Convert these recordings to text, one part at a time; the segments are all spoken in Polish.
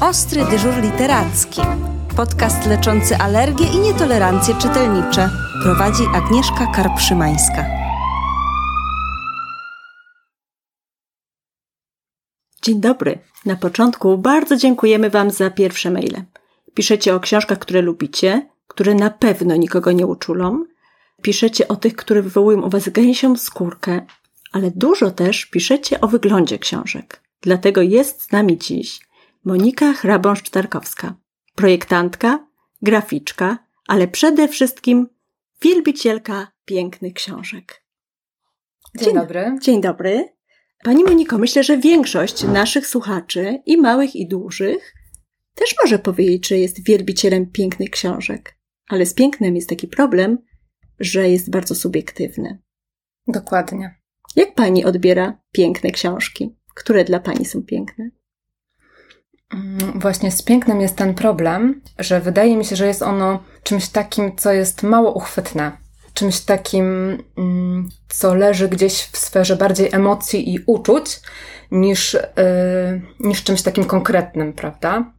Ostry dyżur literacki. Podcast leczący alergie i nietolerancje czytelnicze. Prowadzi Agnieszka Karpszymańska. Dzień dobry. Na początku bardzo dziękujemy Wam za pierwsze maile. Piszecie o książkach, które lubicie, które na pewno nikogo nie uczulą. Piszecie o tych, które wywołują u Was gęsią skórkę, ale dużo też piszecie o wyglądzie książek. Dlatego jest z nami dziś Monika Hrabąszcz-Tarkowska, projektantka, graficzka, ale przede wszystkim wielbicielka pięknych książek. Dzień, dobry. Dzień dobry. Pani Moniko, myślę, że większość naszych słuchaczy, i małych, i dużych, też może powiedzieć, że jest wielbicielem pięknych książek. Ale z pięknem jest taki problem, że jest bardzo subiektywny. Dokładnie. Jak pani odbiera piękne książki? Które dla pani są piękne? Mm, właśnie z pięknem jest ten problem, że wydaje mi się, że jest ono czymś takim, co jest mało uchwytne. Czymś takim, mm, co leży gdzieś w sferze bardziej emocji i uczuć, niż, yy, niż czymś takim konkretnym, prawda?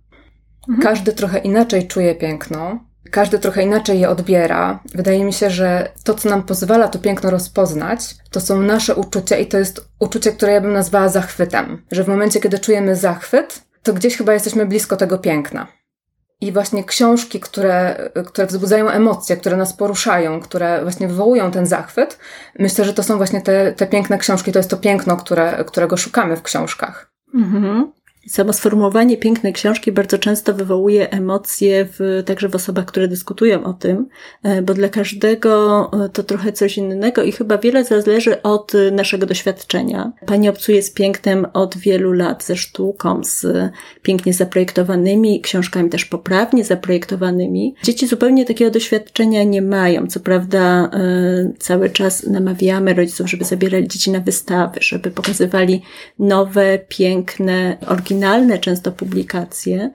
Mhm. Każdy trochę inaczej czuje piękno, każdy trochę inaczej je odbiera. Wydaje mi się, że to, co nam pozwala to piękno rozpoznać, to są nasze uczucia i to jest uczucie, które ja bym nazwała zachwytem. Że w momencie, kiedy czujemy zachwyt, to gdzieś chyba jesteśmy blisko tego piękna. I właśnie książki, które, które wzbudzają emocje, które nas poruszają, które właśnie wywołują ten zachwyt, myślę, że to są właśnie te, te piękne książki, to jest to piękno, które, którego szukamy w książkach. Mhm. Samo sformułowanie pięknej książki bardzo często wywołuje emocje w, także w osobach, które dyskutują o tym, e, bo dla każdego e, to trochę coś innego i chyba wiele zależy od naszego doświadczenia. Pani obcuje z pięknem od wielu lat, ze sztuką, z pięknie zaprojektowanymi książkami, też poprawnie zaprojektowanymi. Dzieci zupełnie takiego doświadczenia nie mają. Co prawda e, cały czas namawiamy rodziców, żeby zabierali dzieci na wystawy, żeby pokazywali nowe, piękne, oryginalne oryginalne często publikacje,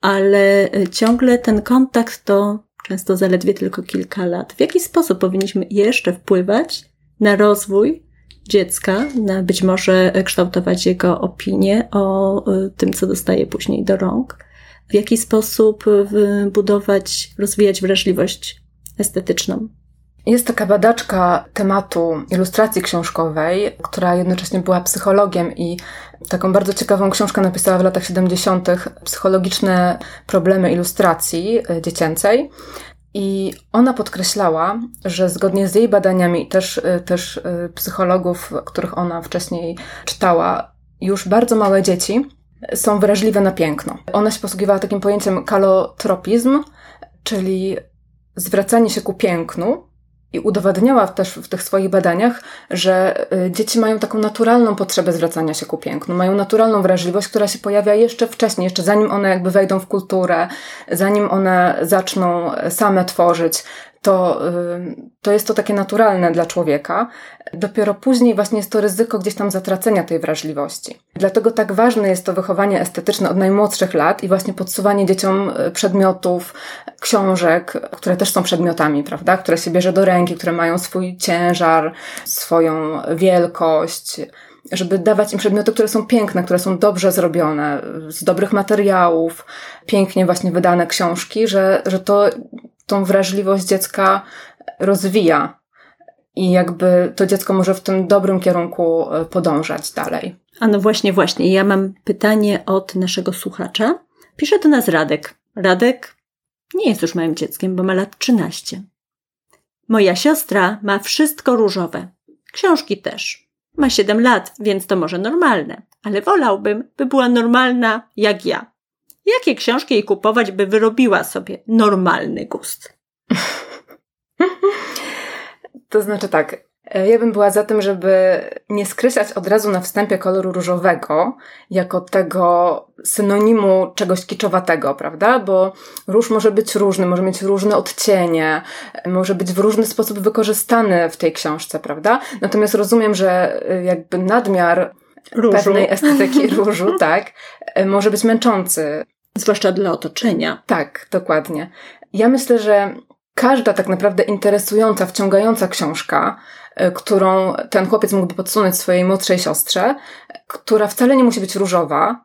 ale e, ciągle ten kontakt to często zaledwie tylko kilka lat. W jaki sposób powinniśmy jeszcze wpływać na rozwój dziecka, na być może kształtować jego opinię o e, tym, co dostaje później do rąk? W jaki sposób e, budować, rozwijać wrażliwość estetyczną? Jest taka badaczka tematu ilustracji książkowej, która jednocześnie była psychologiem i taką bardzo ciekawą książkę napisała w latach 70. Psychologiczne problemy ilustracji e, dziecięcej. I ona podkreślała, że zgodnie z jej badaniami, też, e, też e, psychologów, których ona wcześniej czytała, już bardzo małe dzieci są wrażliwe na piękno. Ona się posługiwała takim pojęciem kalotropizm, czyli zwracanie się ku pięknu, i udowadniała też w tych swoich badaniach, że y, dzieci mają taką naturalną potrzebę zwracania się ku pięknu, mają naturalną wrażliwość, która się pojawia jeszcze wcześniej, jeszcze zanim one jakby wejdą w kulturę, zanim one zaczną same tworzyć, to, to jest to takie naturalne dla człowieka. Dopiero później właśnie jest to ryzyko gdzieś tam zatracenia tej wrażliwości. Dlatego tak ważne jest to wychowanie estetyczne od najmłodszych lat i właśnie podsuwanie dzieciom y, przedmiotów, książek, które też są przedmiotami, prawda? Które się bierze do ręki, które mają swój ciężar, swoją wielkość żeby dawać im przedmioty, które są piękne, które są dobrze zrobione, z dobrych materiałów, pięknie właśnie wydane książki, że, że to tą wrażliwość dziecka rozwija i jakby to dziecko może w tym dobrym kierunku e, podążać dalej. A no właśnie, właśnie. Ja mam pytanie od naszego słuchacza. Pisze do nas Radek. Radek nie jest już małym dzieckiem, bo ma lat 13. Moja siostra ma wszystko różowe. Książki też. Ma 7 lat, więc to może normalne, ale wolałbym, by była normalna jak ja. Jakie książki jej kupować, by wyrobiła sobie normalny gust? To znaczy tak, e, ja bym była za tym, żeby nie skreślać od razu na wstępie koloru różowego jako tego synonimu czegoś kiczowatego, prawda? Bo róż może być różny, może mieć różne odcienie, może być w różny sposób wykorzystany w tej książce, prawda? Natomiast rozumiem, że e, jakby nadmiar Różu. pewnej estetyki różu, tak, e, może być męczący. Zwłaszcza dla otoczenia. Tak, dokładnie. Ja myślę, że każda tak naprawdę interesująca, wciągająca książka, e, którą ten chłopiec mógłby podsunąć swojej młodszej siostrze, która wcale nie musi być różowa,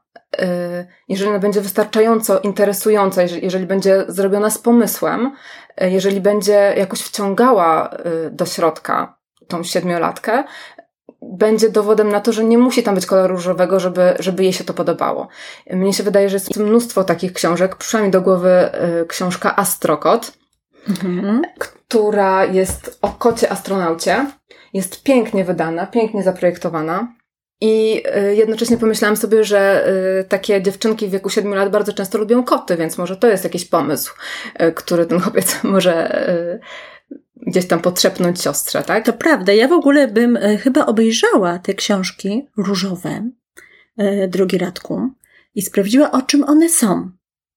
jeżeli ona będzie wystarczająco interesująca, jeżeli będzie zrobiona z pomysłem, jeżeli będzie jakoś wciągała do środka tą siedmiolatkę, będzie dowodem na to, że nie musi tam być koloru różowego, żeby, żeby jej się to podobało. Mnie się wydaje, że jest mnóstwo takich książek. Przyszła mi do głowy książka Astrokot, mhm. która jest o kocie astronaucie. Jest pięknie wydana, pięknie zaprojektowana. I y, jednocześnie pomyślałam sobie, że y, takie dziewczynki w wieku 7 lat bardzo często lubią koty, więc może to jest jakiś pomysł, y, który ten chłopiec może gdzieś tam potrzepnąć siostrze, tak? To prawda. Ja w ogóle bym chyba obejrzała te książki różowe, drogi Radku, i sprawdziła, o czym one są.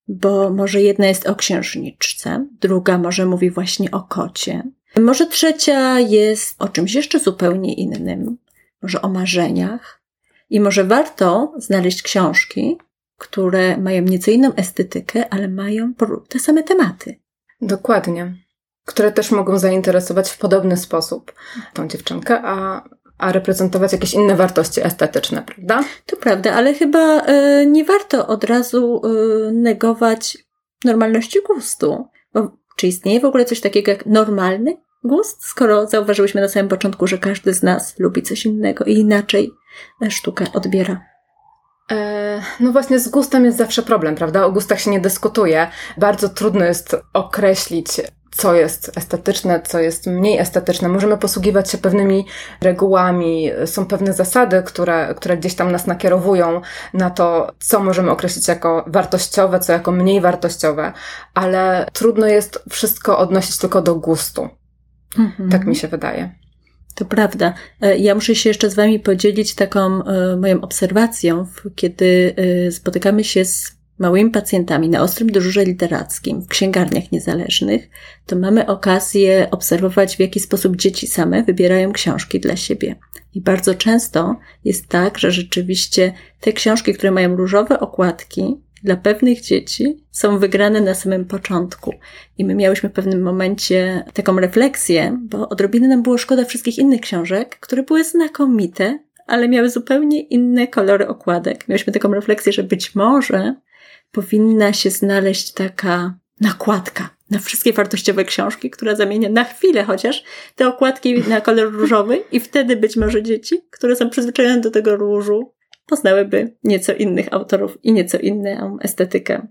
Bo może jedna jest o księżniczce, druga może mówi właśnie o kocie. Może trzecia jest o czymś jeszcze zupełnie innym może o marzeniach. I może warto znaleźć książki, które mają nieco inną estetykę, ale mają te same tematy. Dokładnie. Które też mogą zainteresować w podobny sposób tą dziewczynkę, a, a reprezentować jakieś inne wartości estetyczne, prawda? To prawda, ale chyba y, nie warto od razu y, negować normalności gustu. Bo czy istnieje w ogóle coś takiego jak normalny gust, skoro zauważyłyśmy na samym początku, że każdy z nas lubi coś innego i inaczej sztukę odbiera? E, no właśnie z gustem jest zawsze problem, prawda? O gustach się nie dyskutuje. Bardzo trudno jest określić, co jest estetyczne, co jest mniej estetyczne. Możemy posługiwać się pewnymi regułami, są pewne zasady, które, które gdzieś tam nas nakierowują na to, co możemy określić jako wartościowe, co jako mniej wartościowe, ale trudno jest wszystko odnosić tylko do gustu. Mhm. Tak mi się wydaje. To prawda. E, ja muszę się jeszcze z Wami podzielić taką e, moją obserwacją, kiedy e, spotykamy się z małymi pacjentami na ostrym dyżurze literackim w księgarniach niezależnych, to mamy okazję obserwować, w jaki sposób dzieci same wybierają książki dla siebie. I bardzo często jest tak, że rzeczywiście te książki, które mają różowe okładki, dla pewnych dzieci są wygrane na samym początku. I my miałyśmy w pewnym momencie taką refleksję, bo odrobinę nam było szkoda wszystkich innych książek, które były znakomite, ale miały zupełnie inne kolory okładek. Miałyśmy taką refleksję, że być może powinna się znaleźć taka nakładka na wszystkie wartościowe książki, która zamienia na chwilę chociaż te okładki na kolor różowy i wtedy być może dzieci, które są przyzwyczajone do tego różu, poznałyby nieco innych autorów i nieco inną estetykę.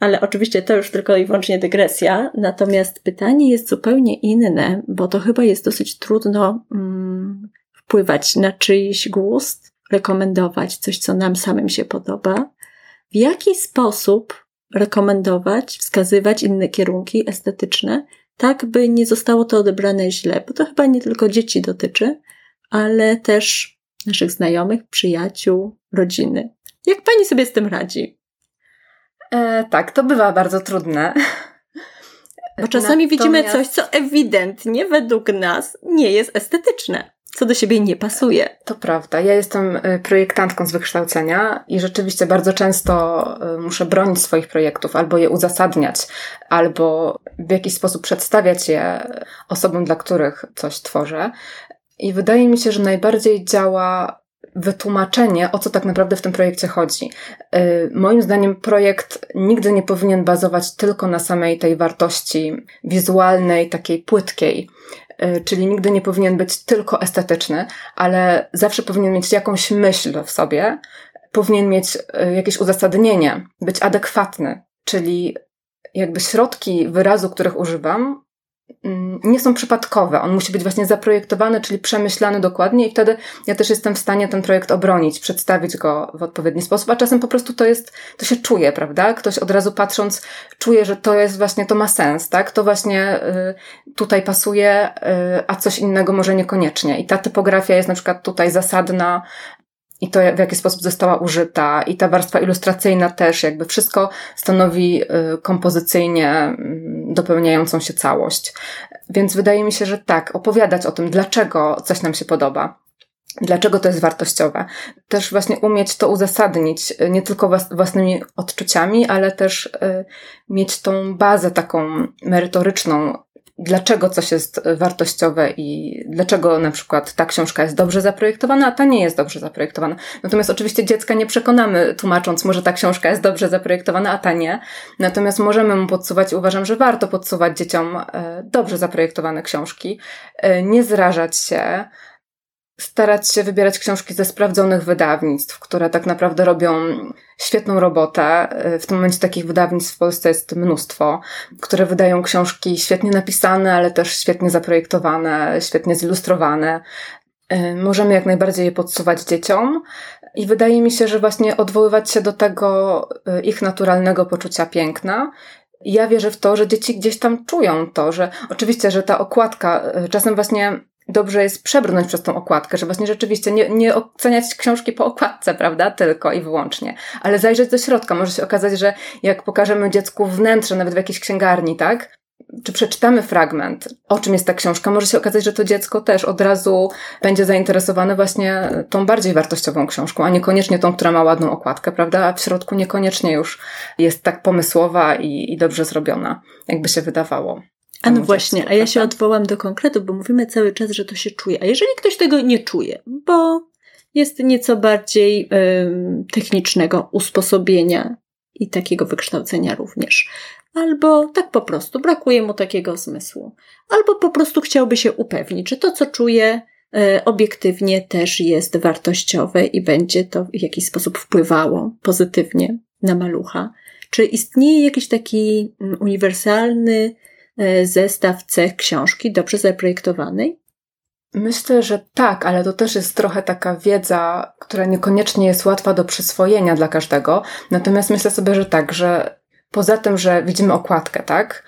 Ale oczywiście to już tylko i wyłącznie dygresja. Natomiast pytanie jest zupełnie inne, bo to chyba jest dosyć trudno mm, wpływać na czyjś gust, rekomendować coś, co nam samym się podoba. W jaki sposób rekomendować, wskazywać inne kierunki estetyczne, tak by nie zostało to odebrane źle, bo to chyba nie tylko dzieci dotyczy, ale też naszych znajomych, przyjaciół, rodziny. Jak pani sobie z tym radzi? E, tak, to bywa bardzo trudne. Bo czasami Natomiast... widzimy coś, co ewidentnie według nas nie jest estetyczne, co do siebie nie pasuje. To prawda. Ja jestem e, projektantką z wykształcenia i rzeczywiście bardzo często e, muszę bronić swoich projektów, albo je uzasadniać, albo w jakiś sposób przedstawiać je osobom, dla których coś tworzę. I wydaje mi się, że najbardziej działa wytłumaczenie, o co tak naprawdę w tym projekcie chodzi. Y, moim zdaniem projekt nigdy nie powinien bazować tylko na samej tej wartości wizualnej, takiej płytkiej. Y, czyli nigdy nie powinien być tylko estetyczny, ale zawsze powinien mieć jakąś myśl w sobie, powinien mieć y, jakieś uzasadnienie, być adekwatny, czyli jakby środki wyrazu, których używam, nie są przypadkowe. On musi być właśnie zaprojektowany, czyli przemyślany dokładnie i wtedy ja też jestem w stanie ten projekt obronić, przedstawić go w odpowiedni sposób, a czasem po prostu to jest, to się czuje, prawda? Ktoś od razu patrząc czuje, że to jest właśnie, to ma sens, tak? To właśnie y, tutaj pasuje, y, a coś innego może niekoniecznie. I ta typografia jest na przykład tutaj zasadna, i to, w jaki sposób została użyta, i ta warstwa ilustracyjna też, jakby wszystko stanowi y, kompozycyjnie mm, dopełniającą się całość. Więc wydaje mi się, że tak, opowiadać o tym, dlaczego coś nam się podoba. Dlaczego to jest wartościowe? Też właśnie umieć to uzasadnić, y, nie tylko własnymi odczuciami, ale też y, mieć tą bazę taką merytoryczną, dlaczego coś jest wartościowe i dlaczego na przykład ta książka jest dobrze zaprojektowana, a ta nie jest dobrze zaprojektowana. Natomiast oczywiście dziecka nie przekonamy tłumacząc mu, że ta książka jest dobrze zaprojektowana, a ta nie. Natomiast możemy mu podsuwać, uważam, że warto podsuwać dzieciom e, dobrze zaprojektowane książki, e, nie zrażać się, starać się wybierać książki ze sprawdzonych wydawnictw, które tak naprawdę robią świetną robotę. W tym momencie takich wydawnictw w Polsce jest mnóstwo, które wydają książki świetnie napisane, ale też świetnie zaprojektowane, świetnie zilustrowane. Y, możemy jak najbardziej je podsuwać dzieciom. I wydaje mi się, że właśnie odwoływać się do tego y, ich naturalnego poczucia piękna ja wierzę w to, że dzieci gdzieś tam czują to, że oczywiście, że ta okładka, y, czasem właśnie dobrze jest przebrnąć przez tą okładkę, że właśnie rzeczywiście nie, nie oceniać książki po okładce, prawda, tylko i wyłącznie, ale zajrzeć do środka. Może się okazać, że jak pokażemy dziecku wnętrze, nawet w jakiejś księgarni, tak, czy przeczytamy fragment, o czym jest ta książka, może się okazać, że to dziecko też od razu będzie zainteresowane właśnie tą bardziej wartościową książką, a niekoniecznie tą, która ma ładną okładkę, prawda? A w środku niekoniecznie już jest tak pomysłowa i, i dobrze zrobiona, jakby się wydawało. A no właśnie, a ja się odwołam do konkretu, bo mówimy cały czas, że to się czuje. A jeżeli ktoś tego nie czuje, bo jest nieco bardziej y, technicznego usposobienia i takiego wykształcenia również, albo tak po prostu brakuje mu takiego zmysłu, albo po prostu chciałby się upewnić, że to, co czuje, y, obiektywnie też jest wartościowe i będzie to w jakiś sposób wpływało pozytywnie na malucha. Czy istnieje jakiś taki mm, uniwersalny, zestaw cech książki dobrze zaprojektowanej? Myślę, że tak, ale to też jest trochę taka wiedza, która niekoniecznie jest łatwa do przyswojenia dla każdego. Natomiast myślę sobie, że tak, że poza tym, że widzimy okładkę, tak,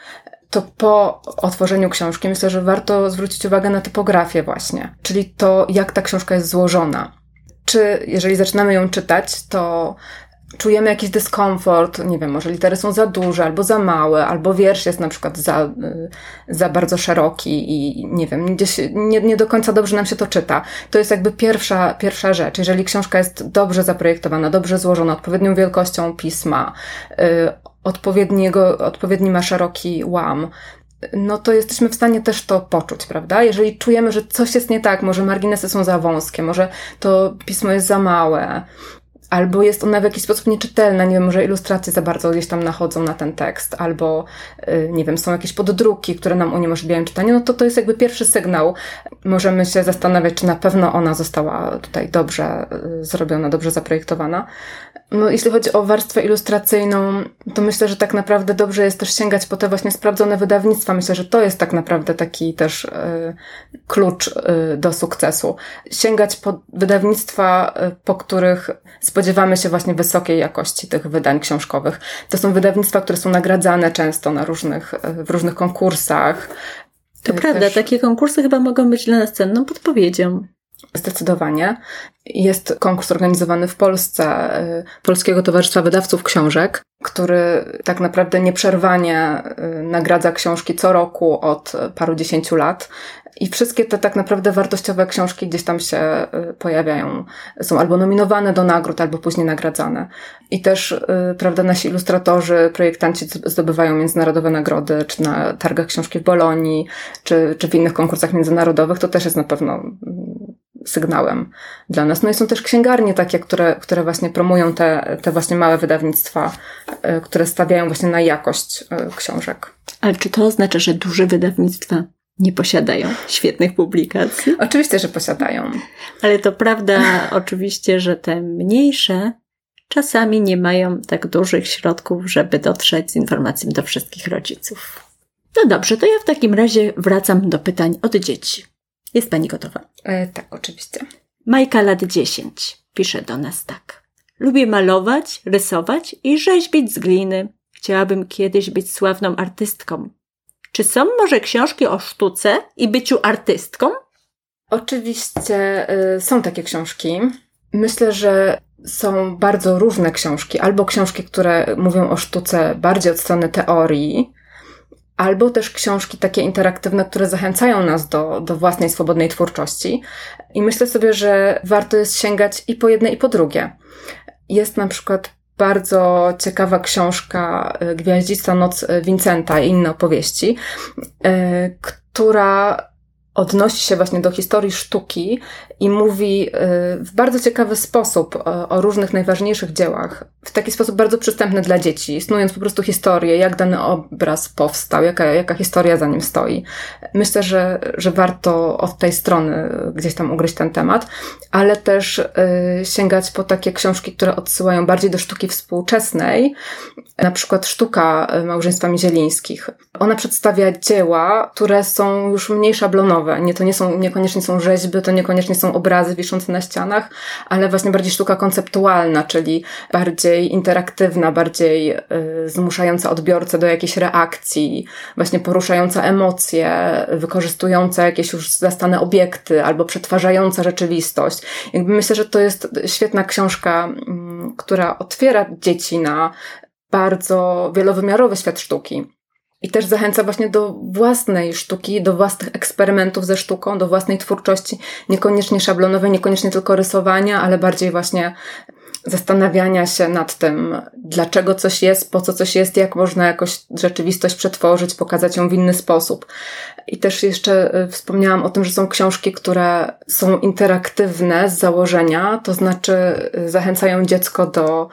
to po otworzeniu książki myślę, że warto zwrócić uwagę na typografię właśnie, czyli to, jak ta książka jest złożona. Czy jeżeli zaczynamy ją czytać, to czujemy jakiś dyskomfort, nie wiem, może litery są za duże albo za małe, albo wiersz jest na przykład za, y, za bardzo szeroki i nie wiem, gdzieś nie, nie do końca dobrze nam się to czyta. To jest jakby pierwsza, pierwsza rzecz. Jeżeli książka jest dobrze zaprojektowana, dobrze złożona, odpowiednią wielkością pisma, y, odpowiedniego, odpowiedni ma szeroki łam, no to jesteśmy w stanie też to poczuć, prawda? Jeżeli czujemy, że coś jest nie tak, może marginesy są za wąskie, może to pismo jest za małe, albo jest ona w jakiś sposób nieczytelna, nie wiem, może ilustracje za bardzo gdzieś tam nachodzą na ten tekst, albo y, nie wiem, są jakieś poddruki, które nam uniemożliwiają czytanie, no to to jest jakby pierwszy sygnał. Możemy się zastanawiać, czy na pewno ona została tutaj dobrze y, zrobiona, dobrze zaprojektowana. No, jeśli chodzi o warstwę ilustracyjną, to myślę, że tak naprawdę dobrze jest też sięgać po te właśnie sprawdzone wydawnictwa. Myślę, że to jest tak naprawdę taki też y, klucz y, do sukcesu. Sięgać po wydawnictwa, y, po których spodziewamy się właśnie wysokiej jakości tych wydań książkowych. To są wydawnictwa, które są nagradzane często na różnych, w różnych konkursach. To prawda, też... takie konkursy chyba mogą być dla nas cenną podpowiedzią. Zdecydowanie. Jest konkurs organizowany w Polsce y, Polskiego Towarzystwa Wydawców Książek, który tak naprawdę nieprzerwanie y, nagradza książki co roku od paru dziesięciu lat. I wszystkie te tak naprawdę wartościowe książki gdzieś tam się y, pojawiają. Są albo nominowane do nagród, albo później nagradzane. I też, prawda, nasi ilustratorzy, projektanci zdobywają międzynarodowe nagrody, czy na targach książki w Bolonii, czy, czy w innych konkursach międzynarodowych. To też jest na pewno mm, sygnałem dla nas. No i są też księgarnie takie, które, które właśnie promują te, te właśnie małe wydawnictwa, e, które stawiają właśnie na jakość e, książek. Ale czy to oznacza, że duże wydawnictwa nie posiadają świetnych publikacji? Oczywiście, że posiadają. Ale to prawda oczywiście, że te mniejsze czasami nie mają tak dużych środków, żeby dotrzeć z informacją do wszystkich rodziców. No dobrze, to ja w takim razie wracam do pytań od dzieci. Jest Pani gotowa? E, tak, oczywiście. Majka lat 10 pisze do nas tak. Lubię malować, rysować i rzeźbić z gliny. Chciałabym kiedyś być sławną artystką. Czy są może książki o sztuce i byciu artystką? Oczywiście y, są takie książki. Myślę, że są bardzo różne książki, albo książki, które mówią o sztuce bardziej od strony teorii, albo też książki takie interaktywne, które zachęcają nas do, do własnej swobodnej twórczości. I myślę sobie, że warto jest sięgać i po jedne, i po drugie. Jest na przykład bardzo ciekawa książka Gwiaździsta Noc Vincenta i inne opowieści, która odnosi się właśnie do historii sztuki i mówi y, w bardzo ciekawy sposób o, o, różnych najważniejszych dziełach, w taki sposób bardzo przystępny dla dzieci, snując po prostu historię, jak dany obraz powstał, jaka, jaka historia za nim stoi. Myślę, że, że warto od tej strony gdzieś tam ugryźć ten temat, ale też y, sięgać po takie książki, które odsyłają bardziej do sztuki współczesnej, na przykład Sztuka Małżeństwa Mizielińskich. Ona przedstawia dzieła, które są już mniej szablonowe. Nie, to nie są, niekoniecznie są rzeźby, to niekoniecznie są obrazy wiszące na ścianach, ale właśnie bardziej sztuka konceptualna, czyli bardziej interaktywna, bardziej y, zmuszająca odbiorcę do jakiejś reakcji, właśnie poruszająca emocje, wykorzystująca jakieś już zastane obiekty albo przetwarzająca rzeczywistość. Jakby myślę, że to jest świetna książka, y, która otwiera dzieci na bardzo wielowymiarowy świat sztuki. I też zachęca właśnie do własnej sztuki, do własnych eksperymentów ze sztuką, do własnej twórczości, niekoniecznie szablonowej, niekoniecznie tylko rysowania, ale bardziej właśnie zastanawiania się nad tym, dlaczego coś jest, po co coś jest, jak można jakoś rzeczywistość przetworzyć, pokazać ją w inny sposób. I też jeszcze y, wspomniałam o tym, że są książki, które są interaktywne z założenia, to znaczy y, zachęcają dziecko do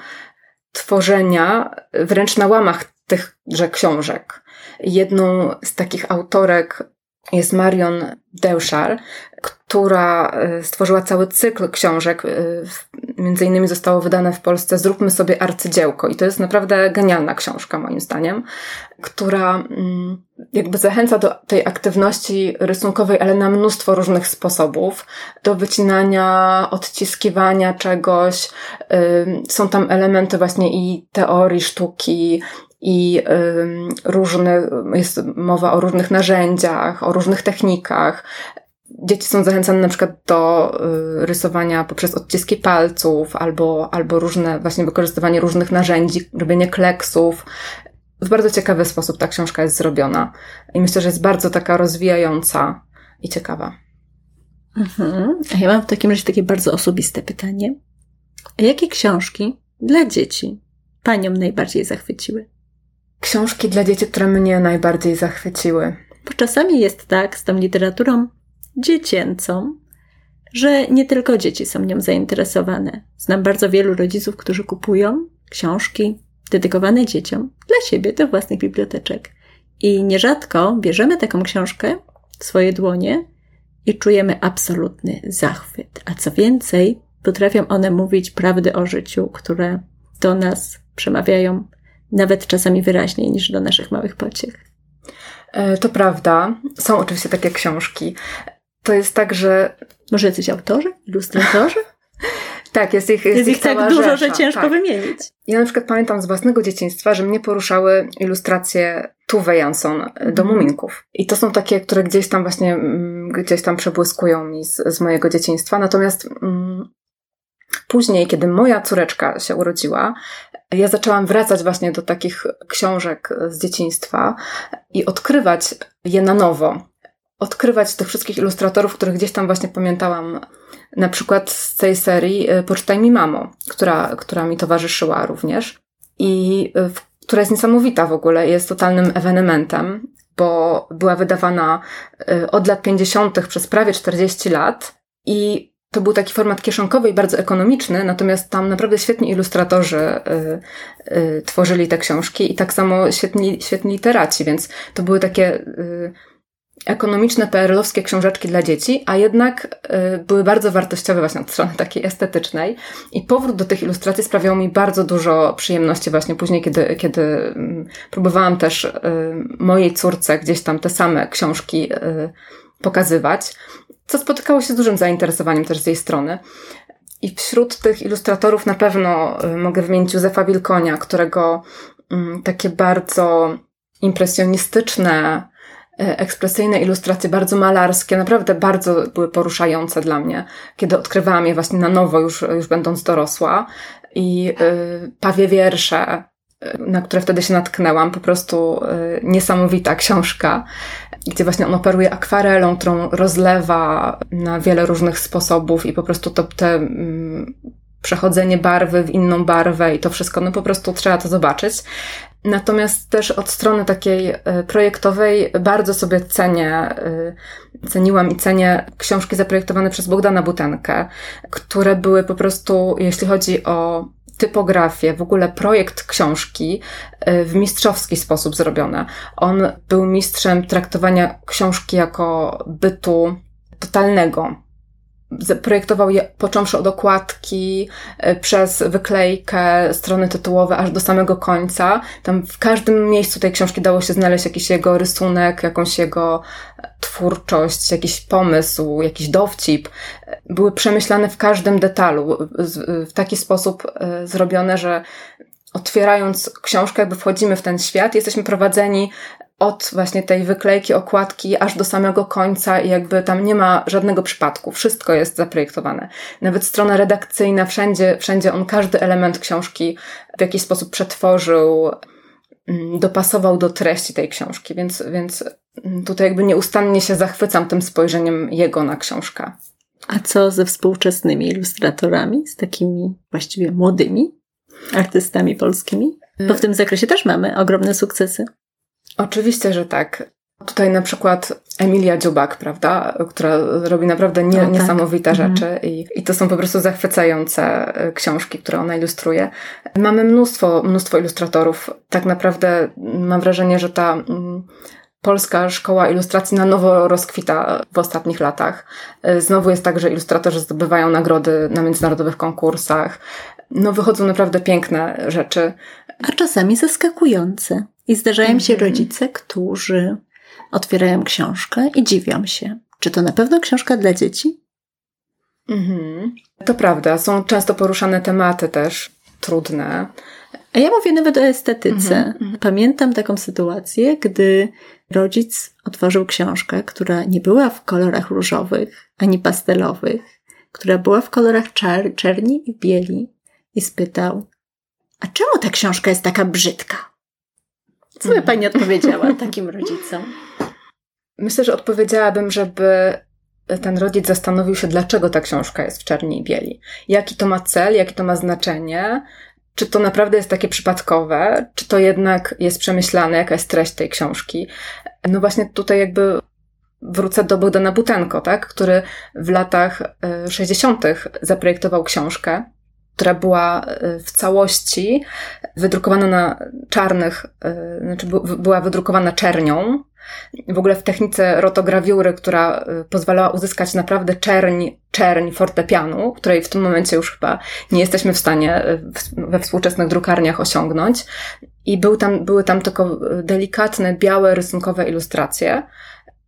tworzenia wręcz na łamach tychże książek. Jedną z takich autorek jest Marion Deuszar, która e, stworzyła cały cykl książek. E, między innymi zostało wydane w Polsce Zróbmy sobie arcydziełko. I to jest naprawdę genialna książka, moim zdaniem, która mm, jakby zachęca do tej aktywności rysunkowej, ale na mnóstwo różnych sposobów. Do wycinania, odciskiwania czegoś. Są tam elementy właśnie i teorii sztuki, i różne, jest mowa o różnych narzędziach, o różnych technikach. Dzieci są zachęcane na przykład do y, rysowania poprzez odciski palców albo, albo różne, właśnie wykorzystywanie różnych narzędzi, robienie kleksów. W bardzo ciekawy sposób ta książka jest zrobiona i myślę, że jest bardzo taka rozwijająca i ciekawa. Mhm. A ja mam w takim razie takie bardzo osobiste pytanie. Jakie książki dla dzieci Panią najbardziej zachwyciły? Książki dla dzieci, które mnie najbardziej zachwyciły. Bo czasami jest tak z tą literaturą dziecięcą, że nie tylko dzieci są nią zainteresowane. Znam bardzo wielu rodziców, którzy kupują książki dedykowane dzieciom dla siebie do własnych biblioteczek. I nierzadko bierzemy taką książkę w swoje dłonie i czujemy absolutny zachwyt. A co więcej, potrafią one mówić prawdy o życiu, które do nas przemawiają nawet czasami wyraźniej niż do naszych małych pociech. E, to prawda. Są oczywiście takie książki. To jest tak, że. Może jacyś autorzy? Ilustratorzy? tak, jest ich, jest, jest ich tak dużo, rzesza. że ciężko tak. wymienić. Ja na przykład pamiętam z własnego dzieciństwa, że mnie poruszały ilustracje Tuve Jansson do mm. Muminków. I to są takie, które gdzieś tam właśnie, mm, gdzieś tam przebłyskują mi z, z mojego dzieciństwa. Natomiast mm, Później, kiedy moja córeczka się urodziła, ja zaczęłam wracać właśnie do takich książek z dzieciństwa i odkrywać je na nowo. Odkrywać tych wszystkich ilustratorów, których gdzieś tam właśnie pamiętałam. Na przykład z tej serii y, Poczytaj mi mamo, która, która mi towarzyszyła również i y, która jest niesamowita w ogóle, jest totalnym ewenementem, bo była wydawana y, od lat 50. przez prawie 40 lat i to był taki format kieszonkowy i bardzo ekonomiczny, natomiast tam naprawdę świetni ilustratorzy y, y, tworzyli te książki i tak samo świetni, świetni literaci, więc to były takie y, ekonomiczne, PRL-owskie książeczki dla dzieci, a jednak y, były bardzo wartościowe właśnie od strony takiej estetycznej. I powrót do tych ilustracji sprawiał mi bardzo dużo przyjemności właśnie później, kiedy, kiedy mm, próbowałam też y, mojej córce gdzieś tam te same książki y, pokazywać co spotykało się z dużym zainteresowaniem też z jej strony. I wśród tych ilustratorów na pewno y, mogę wymienić Józefa Wilkonia, którego mm, takie bardzo impresjonistyczne, y, ekspresyjne ilustracje, bardzo malarskie, naprawdę bardzo były poruszające dla mnie, kiedy odkrywałam je właśnie na nowo, już, już będąc dorosła. I y, pawie wiersze, na które wtedy się natknęłam, po prostu niesamowita książka gdzie właśnie on operuje akwarelą, którą rozlewa na wiele różnych sposobów i po prostu to te mm, przechodzenie barwy w inną barwę i to wszystko, no po prostu trzeba to zobaczyć. Natomiast też od strony takiej e, projektowej bardzo sobie cenię, e, ceniłam i cenię książki zaprojektowane przez Bogdana Butenkę, które były po prostu, jeśli chodzi o typografię, w ogóle projekt książki e, w mistrzowski sposób zrobione. On był mistrzem traktowania książki jako bytu totalnego, projektował je począwszy od okładki, e, przez wyklejkę, strony tytułowe, aż do samego końca. Tam w każdym miejscu tej książki dało się znaleźć jakiś jego rysunek, jakąś jego twórczość, jakiś pomysł, jakiś dowcip. Były przemyślane w każdym detalu, w taki sposób e, zrobione, że otwierając książkę, jakby wchodzimy w ten świat, jesteśmy prowadzeni od właśnie tej wyklejki, okładki, aż do samego końca i jakby tam nie ma żadnego przypadku. Wszystko jest zaprojektowane. Nawet strona redakcyjna, wszędzie, wszędzie on każdy element książki w jakiś sposób przetworzył, mm, dopasował do treści tej książki, więc, więc tutaj jakby nieustannie się zachwycam tym spojrzeniem jego na książkę. A co ze współczesnymi ilustratorami, z takimi właściwie młodymi artystami polskimi? Bo w tym zakresie też mamy ogromne sukcesy. Oczywiście, że tak. Tutaj na przykład Emilia Dziubak, prawda, która robi naprawdę nie, tak. niesamowite mhm. rzeczy i, i to są po prostu zachwycające e, książki, które ona ilustruje. Mamy mnóstwo, mnóstwo ilustratorów. Tak naprawdę mam wrażenie, że ta mm, polska szkoła ilustracji na nowo rozkwita w ostatnich latach. E, znowu jest tak, że ilustratorzy zdobywają nagrody na międzynarodowych konkursach. No wychodzą naprawdę piękne rzeczy. A czasami zaskakujące. I zdarzają mhm. się rodzice, którzy otwierają książkę i dziwią się. Czy to na pewno książka dla dzieci? Mhm. To prawda. Są często poruszane tematy też trudne. A ja mówię nawet o estetyce. Mhm, mhm. Pamiętam taką sytuację, gdy rodzic otworzył książkę, która nie była w kolorach różowych ani pastelowych, która była w kolorach czar, czerni i bieli i spytał, a czemu ta książka jest taka brzydka? Co by Pani odpowiedziała takim rodzicom? Myślę, że odpowiedziałabym, żeby ten rodzic zastanowił się, dlaczego ta książka jest w czerni i bieli. Jaki to ma cel, jakie to ma znaczenie, czy to naprawdę jest takie przypadkowe, czy to jednak jest przemyślane, jaka jest treść tej książki. No właśnie tutaj jakby wrócę do Bogdana Butenko, tak, który w latach 60. E, zaprojektował książkę, która była e, w całości wydrukowana na czarnych, e, znaczy była wydrukowana czernią. W ogóle w technice rotograwiury, która e, pozwalała uzyskać naprawdę czerń, czerń fortepianu, której w tym momencie już chyba nie jesteśmy w stanie we współczesnych drukarniach osiągnąć. I był tam, były tam tylko delikatne, białe, rysunkowe ilustracje.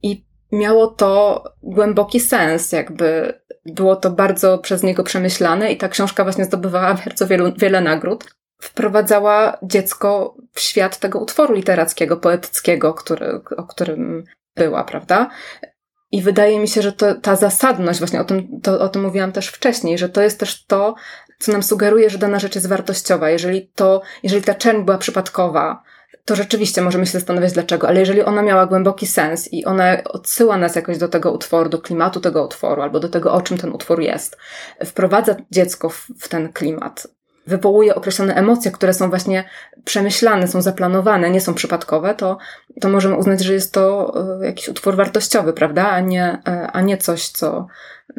I miało to głęboki sens, jakby było to bardzo przez niego przemyślane i ta książka właśnie zdobywała bardzo wielu, wiele nagród. Wprowadzała dziecko w świat tego utworu literackiego, poetyckiego, który, o którym była, prawda? I wydaje mi się, że to, ta zasadność, właśnie o tym, to, o tym mówiłam też wcześniej, że to jest też to, co nam sugeruje, że dana rzecz jest wartościowa. Jeżeli to, jeżeli ta czerń była przypadkowa, to rzeczywiście możemy się zastanawiać dlaczego, ale jeżeli ona miała głęboki sens i ona odsyła nas jakoś do tego utworu, do klimatu tego utworu, albo do tego, o czym ten utwór jest, wprowadza dziecko w, w ten klimat, wywołuje określone emocje, które są właśnie przemyślane, są zaplanowane, nie są przypadkowe, to, to możemy uznać, że jest to e, jakiś utwór wartościowy, prawda, a nie, e, a nie coś, co,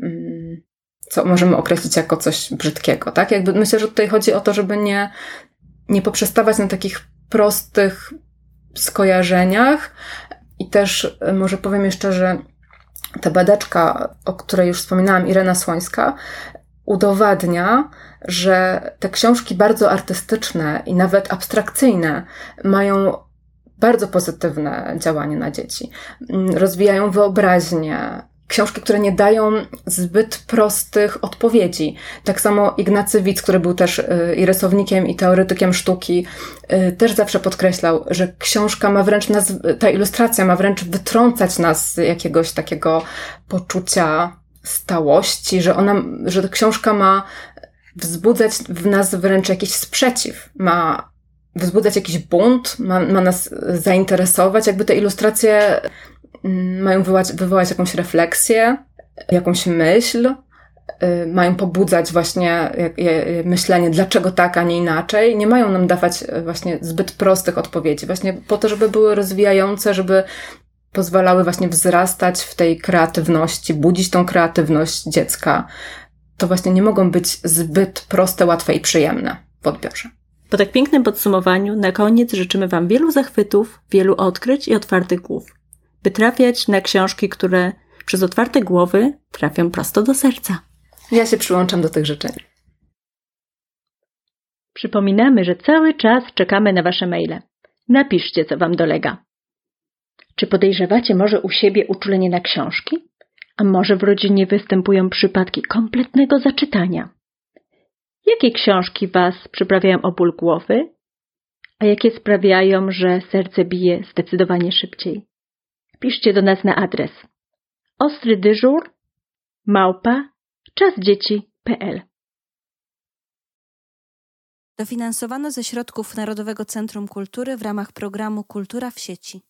mm, co możemy określić jako coś brzydkiego, tak? Jakby myślę, że tutaj chodzi o to, żeby nie, nie poprzestawać na takich prostych skojarzeniach. I też e, może powiem jeszcze, że ta badaczka, o której już wspominałam, Irena Słońska, udowadnia, że te książki bardzo artystyczne i nawet abstrakcyjne mają bardzo pozytywne działanie na dzieci. Mm, rozwijają wyobraźnię, książki, które nie dają zbyt prostych odpowiedzi. Tak samo Ignacy Witz, który był też y, i rysownikiem, i teoretykiem sztuki, y, też zawsze podkreślał, że książka ma wręcz nas, ta ilustracja ma wręcz wytrącać nas z jakiegoś takiego poczucia stałości, że ona, że książka ma wzbudzać w nas wręcz jakiś sprzeciw, ma wzbudzać jakiś bunt, ma, ma nas zainteresować, jakby te ilustracje mają wywołać, wywołać jakąś refleksję, jakąś myśl. y, mają pobudzać właśnie myślenie, dlaczego tak, a nie inaczej. Nie mają nam dawać właśnie zbyt prostych odpowiedzi, właśnie po to, żeby były rozwijające, żeby pozwalały właśnie wzrastać w tej kreatywności, budzić tą kreatywność dziecka. To właśnie nie mogą być zbyt proste, łatwe i przyjemne w odbiorze. Po tak pięknym podsumowaniu, na koniec życzymy Wam wielu zachwytów, wielu odkryć i otwartych głów, by trafiać na książki, które przez otwarte głowy trafią prosto do serca. Ja się przyłączam do tych życzeń. Przypominamy, że cały czas czekamy na Wasze maile. Napiszcie, co Wam dolega. Czy podejrzewacie może u siebie uczulenie na książki? A może w rodzinie występują przypadki kompletnego zaczytania? Jakie książki Was przyprawiają o ból głowy, a jakie sprawiają, że serce bije zdecydowanie szybciej? Piszcie do nas na adres ostry dyżur małpa czasdzieci.pl Dofinansowano ze środków Narodowego Centrum Kultury w ramach programu Kultura w sieci.